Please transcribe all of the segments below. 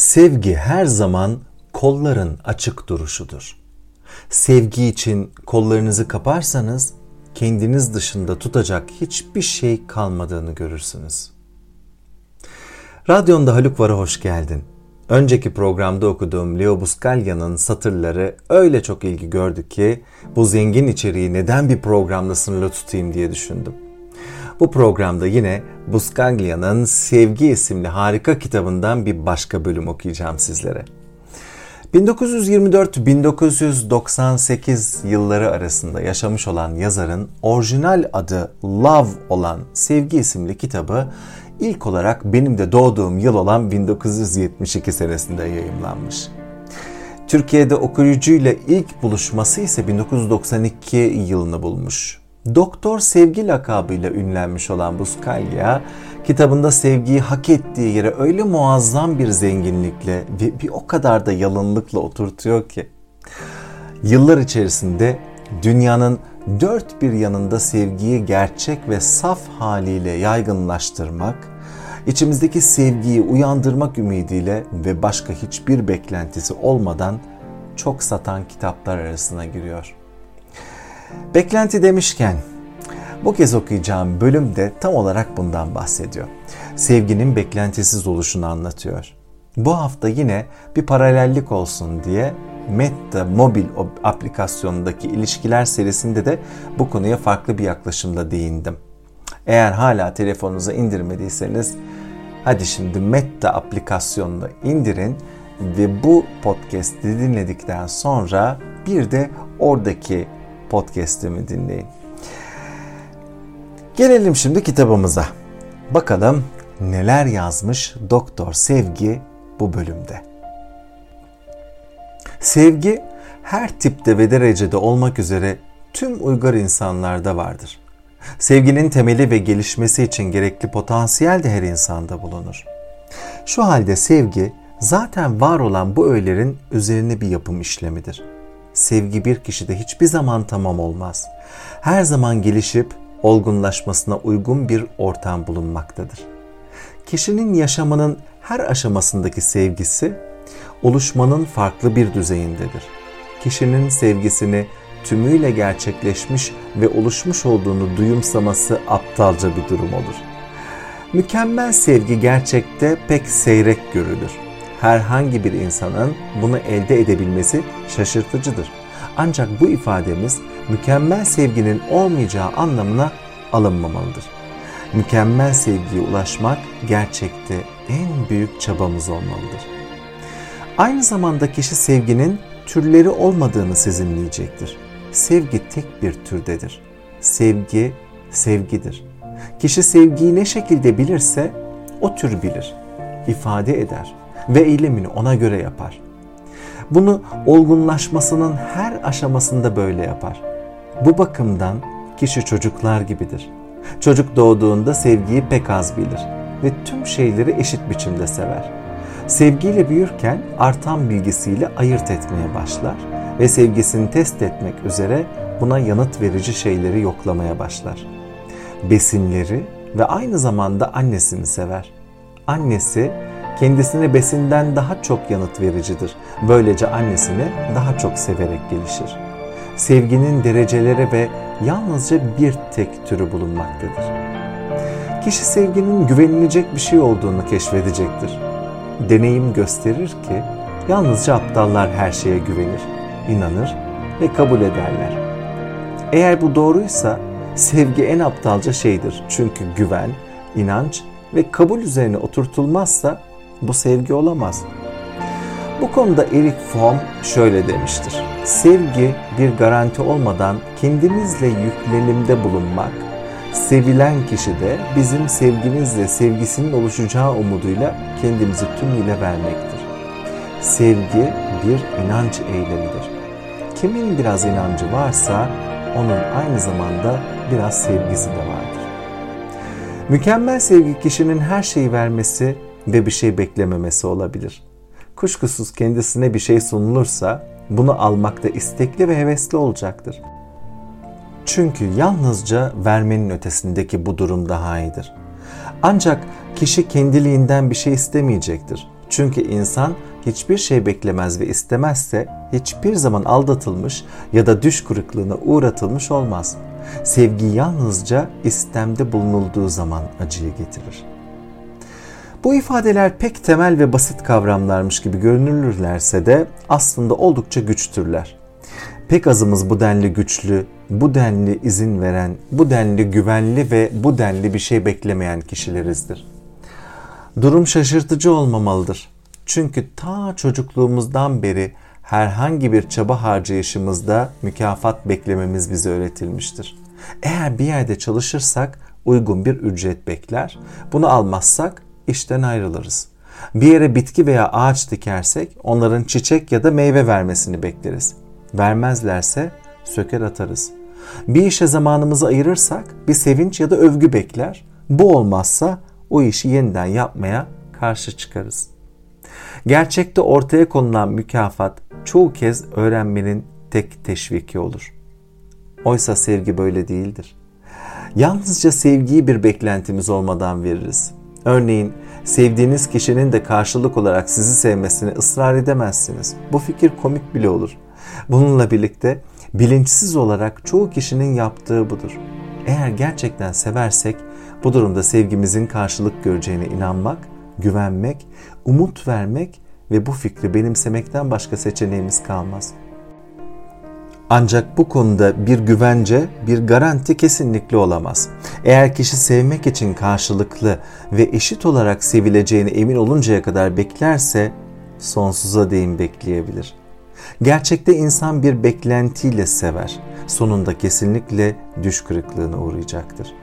Sevgi her zaman kolların açık duruşudur. Sevgi için kollarınızı kaparsanız kendiniz dışında tutacak hiçbir şey kalmadığını görürsünüz. Radyonda Haluk Var'a hoş geldin. Önceki programda okuduğum Leo Buscaglia'nın satırları öyle çok ilgi gördü ki bu zengin içeriği neden bir programda sınırlı tutayım diye düşündüm. Bu programda yine Buscaglia'nın Sevgi isimli harika kitabından bir başka bölüm okuyacağım sizlere. 1924-1998 yılları arasında yaşamış olan yazarın orijinal adı Love olan Sevgi isimli kitabı ilk olarak benim de doğduğum yıl olan 1972 senesinde yayımlanmış. Türkiye'de okuyucuyla ilk buluşması ise 1992 yılını bulmuş. Doktor Sevgi lakabıyla ünlenmiş olan Buscaglia, kitabında sevgiyi hak ettiği yere öyle muazzam bir zenginlikle ve bir o kadar da yalınlıkla oturtuyor ki, yıllar içerisinde dünyanın dört bir yanında sevgiyi gerçek ve saf haliyle yaygınlaştırmak, içimizdeki sevgiyi uyandırmak ümidiyle ve başka hiçbir beklentisi olmadan çok satan kitaplar arasına giriyor. Beklenti demişken bu kez okuyacağım bölüm de tam olarak bundan bahsediyor. Sevginin beklentisiz oluşunu anlatıyor. Bu hafta yine bir paralellik olsun diye Meta mobil aplikasyonundaki ilişkiler serisinde de bu konuya farklı bir yaklaşımla değindim. Eğer hala telefonunuza indirmediyseniz hadi şimdi Meta aplikasyonunu indirin ve bu podcast'i dinledikten sonra bir de oradaki podcast'imi dinleyin. Gelelim şimdi kitabımıza. Bakalım neler yazmış Doktor Sevgi bu bölümde. Sevgi her tipte ve derecede olmak üzere tüm uygar insanlarda vardır. Sevginin temeli ve gelişmesi için gerekli potansiyel de her insanda bulunur. Şu halde sevgi zaten var olan bu öğelerin üzerine bir yapım işlemidir sevgi bir kişide hiçbir zaman tamam olmaz. Her zaman gelişip olgunlaşmasına uygun bir ortam bulunmaktadır. Kişinin yaşamının her aşamasındaki sevgisi oluşmanın farklı bir düzeyindedir. Kişinin sevgisini tümüyle gerçekleşmiş ve oluşmuş olduğunu duyumsaması aptalca bir durum olur. Mükemmel sevgi gerçekte pek seyrek görülür herhangi bir insanın bunu elde edebilmesi şaşırtıcıdır. Ancak bu ifademiz mükemmel sevginin olmayacağı anlamına alınmamalıdır. Mükemmel sevgiye ulaşmak gerçekte en büyük çabamız olmalıdır. Aynı zamanda kişi sevginin türleri olmadığını sezinleyecektir. Sevgi tek bir türdedir. Sevgi, sevgidir. Kişi sevgiyi ne şekilde bilirse o tür bilir, ifade eder ve eylemini ona göre yapar. Bunu olgunlaşmasının her aşamasında böyle yapar. Bu bakımdan kişi çocuklar gibidir. Çocuk doğduğunda sevgiyi pek az bilir ve tüm şeyleri eşit biçimde sever. Sevgiyle büyürken artan bilgisiyle ayırt etmeye başlar ve sevgisini test etmek üzere buna yanıt verici şeyleri yoklamaya başlar. Besinleri ve aynı zamanda annesini sever. Annesi kendisine besinden daha çok yanıt vericidir. Böylece annesini daha çok severek gelişir. Sevginin dereceleri ve yalnızca bir tek türü bulunmaktadır. Kişi sevginin güvenilecek bir şey olduğunu keşfedecektir. Deneyim gösterir ki yalnızca aptallar her şeye güvenir, inanır ve kabul ederler. Eğer bu doğruysa sevgi en aptalca şeydir. Çünkü güven, inanç ve kabul üzerine oturtulmazsa bu sevgi olamaz. Bu konuda Eric Fromm şöyle demiştir. Sevgi bir garanti olmadan kendimizle yüklenimde bulunmak, sevilen kişi de bizim sevgimizle sevgisinin oluşacağı umuduyla kendimizi tümüyle vermektir. Sevgi bir inanç eylemidir. Kimin biraz inancı varsa onun aynı zamanda biraz sevgisi de vardır. Mükemmel sevgi kişinin her şeyi vermesi ve bir şey beklememesi olabilir. Kuşkusuz kendisine bir şey sunulursa bunu almakta istekli ve hevesli olacaktır. Çünkü yalnızca vermenin ötesindeki bu durum daha iyidir. Ancak kişi kendiliğinden bir şey istemeyecektir. Çünkü insan hiçbir şey beklemez ve istemezse hiçbir zaman aldatılmış ya da düş kırıklığına uğratılmış olmaz. Sevgi yalnızca istemde bulunulduğu zaman acıyı getirir. Bu ifadeler pek temel ve basit kavramlarmış gibi görünürlerse de aslında oldukça güçtürler. Pek azımız bu denli güçlü, bu denli izin veren, bu denli güvenli ve bu denli bir şey beklemeyen kişilerizdir. Durum şaşırtıcı olmamalıdır. Çünkü ta çocukluğumuzdan beri herhangi bir çaba harcayışımızda mükafat beklememiz bize öğretilmiştir. Eğer bir yerde çalışırsak uygun bir ücret bekler. Bunu almazsak işten ayrılırız. Bir yere bitki veya ağaç dikersek onların çiçek ya da meyve vermesini bekleriz. Vermezlerse söker atarız. Bir işe zamanımızı ayırırsak bir sevinç ya da övgü bekler. Bu olmazsa o işi yeniden yapmaya karşı çıkarız. Gerçekte ortaya konulan mükafat çoğu kez öğrenmenin tek teşviki olur. Oysa sevgi böyle değildir. Yalnızca sevgiyi bir beklentimiz olmadan veririz. Örneğin sevdiğiniz kişinin de karşılık olarak sizi sevmesini ısrar edemezsiniz. Bu fikir komik bile olur. Bununla birlikte bilinçsiz olarak çoğu kişinin yaptığı budur. Eğer gerçekten seversek bu durumda sevgimizin karşılık göreceğine inanmak, güvenmek, umut vermek ve bu fikri benimsemekten başka seçeneğimiz kalmaz. Ancak bu konuda bir güvence, bir garanti kesinlikle olamaz. Eğer kişi sevmek için karşılıklı ve eşit olarak sevileceğine emin oluncaya kadar beklerse sonsuza değin bekleyebilir. Gerçekte insan bir beklentiyle sever. Sonunda kesinlikle düş kırıklığına uğrayacaktır.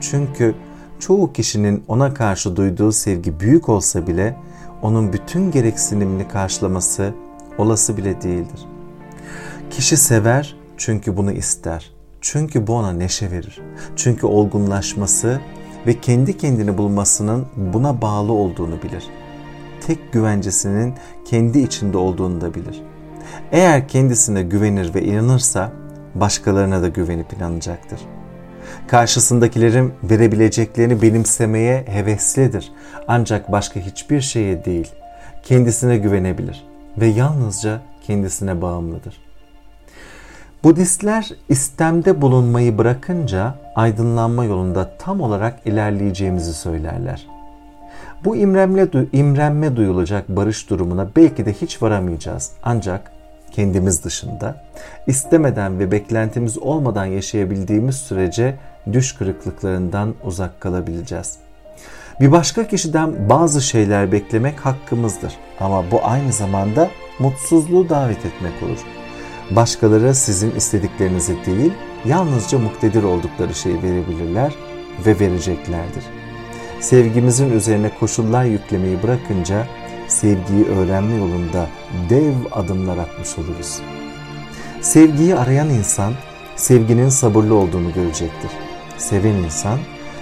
Çünkü çoğu kişinin ona karşı duyduğu sevgi büyük olsa bile onun bütün gereksinimini karşılaması olası bile değildir. Kişi sever çünkü bunu ister. Çünkü bu ona neşe verir. Çünkü olgunlaşması ve kendi kendini bulmasının buna bağlı olduğunu bilir. Tek güvencesinin kendi içinde olduğunu da bilir. Eğer kendisine güvenir ve inanırsa başkalarına da güvenip inanacaktır. Karşısındakilerin verebileceklerini benimsemeye heveslidir. Ancak başka hiçbir şeye değil, kendisine güvenebilir ve yalnızca kendisine bağımlıdır. Budistler istemde bulunmayı bırakınca aydınlanma yolunda tam olarak ilerleyeceğimizi söylerler. Bu imrenme, imrenme duyulacak barış durumuna belki de hiç varamayacağız. Ancak kendimiz dışında istemeden ve beklentimiz olmadan yaşayabildiğimiz sürece düş kırıklıklarından uzak kalabileceğiz. Bir başka kişiden bazı şeyler beklemek hakkımızdır ama bu aynı zamanda mutsuzluğu davet etmek olur. Başkaları sizin istediklerinizi değil, yalnızca muktedir oldukları şeyi verebilirler ve vereceklerdir. Sevgimizin üzerine koşullar yüklemeyi bırakınca sevgiyi öğrenme yolunda dev adımlar atmış oluruz. Sevgiyi arayan insan sevginin sabırlı olduğunu görecektir. Seven insan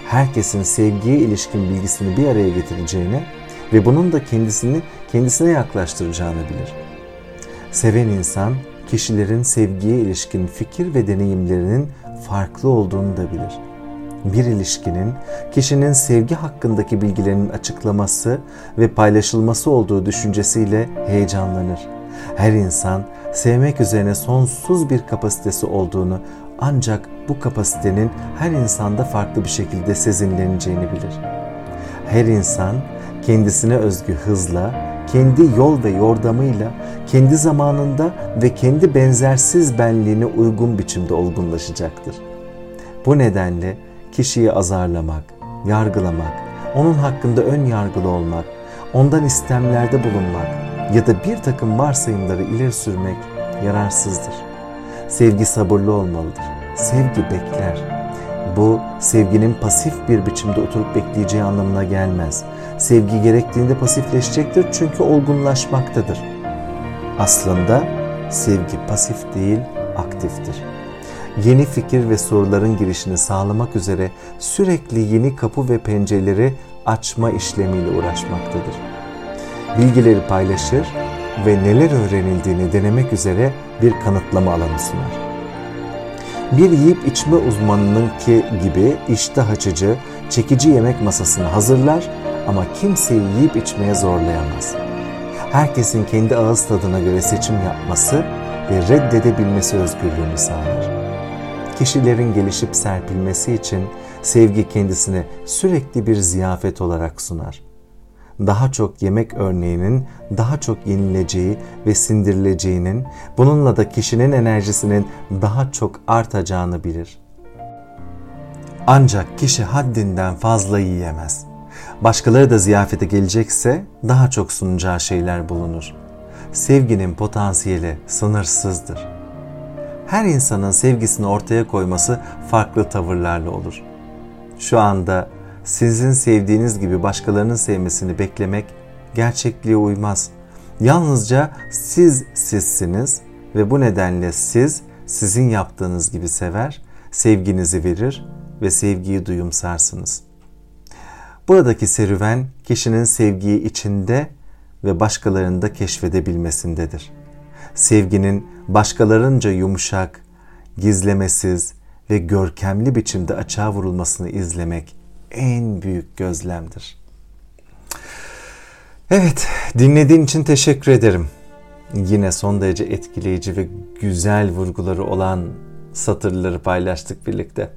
herkesin sevgiye ilişkin bilgisini bir araya getireceğini ve bunun da kendisini kendisine yaklaştıracağını bilir. Seven insan kişilerin sevgiye ilişkin fikir ve deneyimlerinin farklı olduğunu da bilir. Bir ilişkinin kişinin sevgi hakkındaki bilgilerinin açıklaması ve paylaşılması olduğu düşüncesiyle heyecanlanır. Her insan sevmek üzerine sonsuz bir kapasitesi olduğunu ancak bu kapasitenin her insanda farklı bir şekilde sezinleneceğini bilir. Her insan kendisine özgü hızla kendi yol ve yordamıyla, kendi zamanında ve kendi benzersiz benliğine uygun biçimde olgunlaşacaktır. Bu nedenle kişiyi azarlamak, yargılamak, onun hakkında ön yargılı olmak, ondan istemlerde bulunmak ya da bir takım varsayımları ileri sürmek yararsızdır. Sevgi sabırlı olmalıdır. Sevgi bekler. Bu sevginin pasif bir biçimde oturup bekleyeceği anlamına gelmez. Sevgi gerektiğinde pasifleşecektir çünkü olgunlaşmaktadır. Aslında sevgi pasif değil, aktiftir. Yeni fikir ve soruların girişini sağlamak üzere sürekli yeni kapı ve pencereleri açma işlemiyle uğraşmaktadır. Bilgileri paylaşır ve neler öğrenildiğini denemek üzere bir kanıtlama alanı sunar. Bir yiyip içme uzmanınınki gibi iştah açıcı, çekici yemek masasını hazırlar ama kimseyi yiyip içmeye zorlayamaz. herkesin kendi ağız tadına göre seçim yapması ve reddedebilmesi özgürlüğünü sağlar. Kişilerin gelişip serpilmesi için sevgi kendisine sürekli bir ziyafet olarak sunar. Daha çok yemek örneğinin daha çok yenileceği ve sindirileceğinin, bununla da kişinin enerjisinin daha çok artacağını bilir. Ancak kişi haddinden fazla yiyemez. Başkaları da ziyafete gelecekse daha çok sunacağı şeyler bulunur. Sevginin potansiyeli sınırsızdır. Her insanın sevgisini ortaya koyması farklı tavırlarla olur. Şu anda sizin sevdiğiniz gibi başkalarının sevmesini beklemek gerçekliğe uymaz. Yalnızca siz sizsiniz ve bu nedenle siz sizin yaptığınız gibi sever, sevginizi verir ve sevgiyi duyumsarsınız. Buradaki serüven kişinin sevgiyi içinde ve başkalarında keşfedebilmesindedir. Sevginin başkalarınca yumuşak, gizlemesiz ve görkemli biçimde açığa vurulmasını izlemek en büyük gözlemdir. Evet, dinlediğin için teşekkür ederim. Yine son derece etkileyici ve güzel vurguları olan satırları paylaştık birlikte.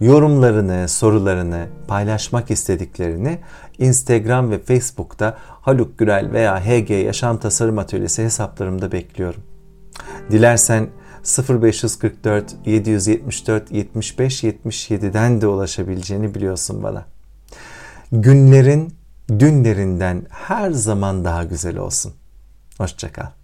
Yorumlarını, sorularını, paylaşmak istediklerini Instagram ve Facebook'ta Haluk Gürel veya HG Yaşam Tasarım Atölyesi hesaplarımda bekliyorum. Dilersen 0544 774 75 77'den de ulaşabileceğini biliyorsun bana. Günlerin dünlerinden her zaman daha güzel olsun. Hoşçakal.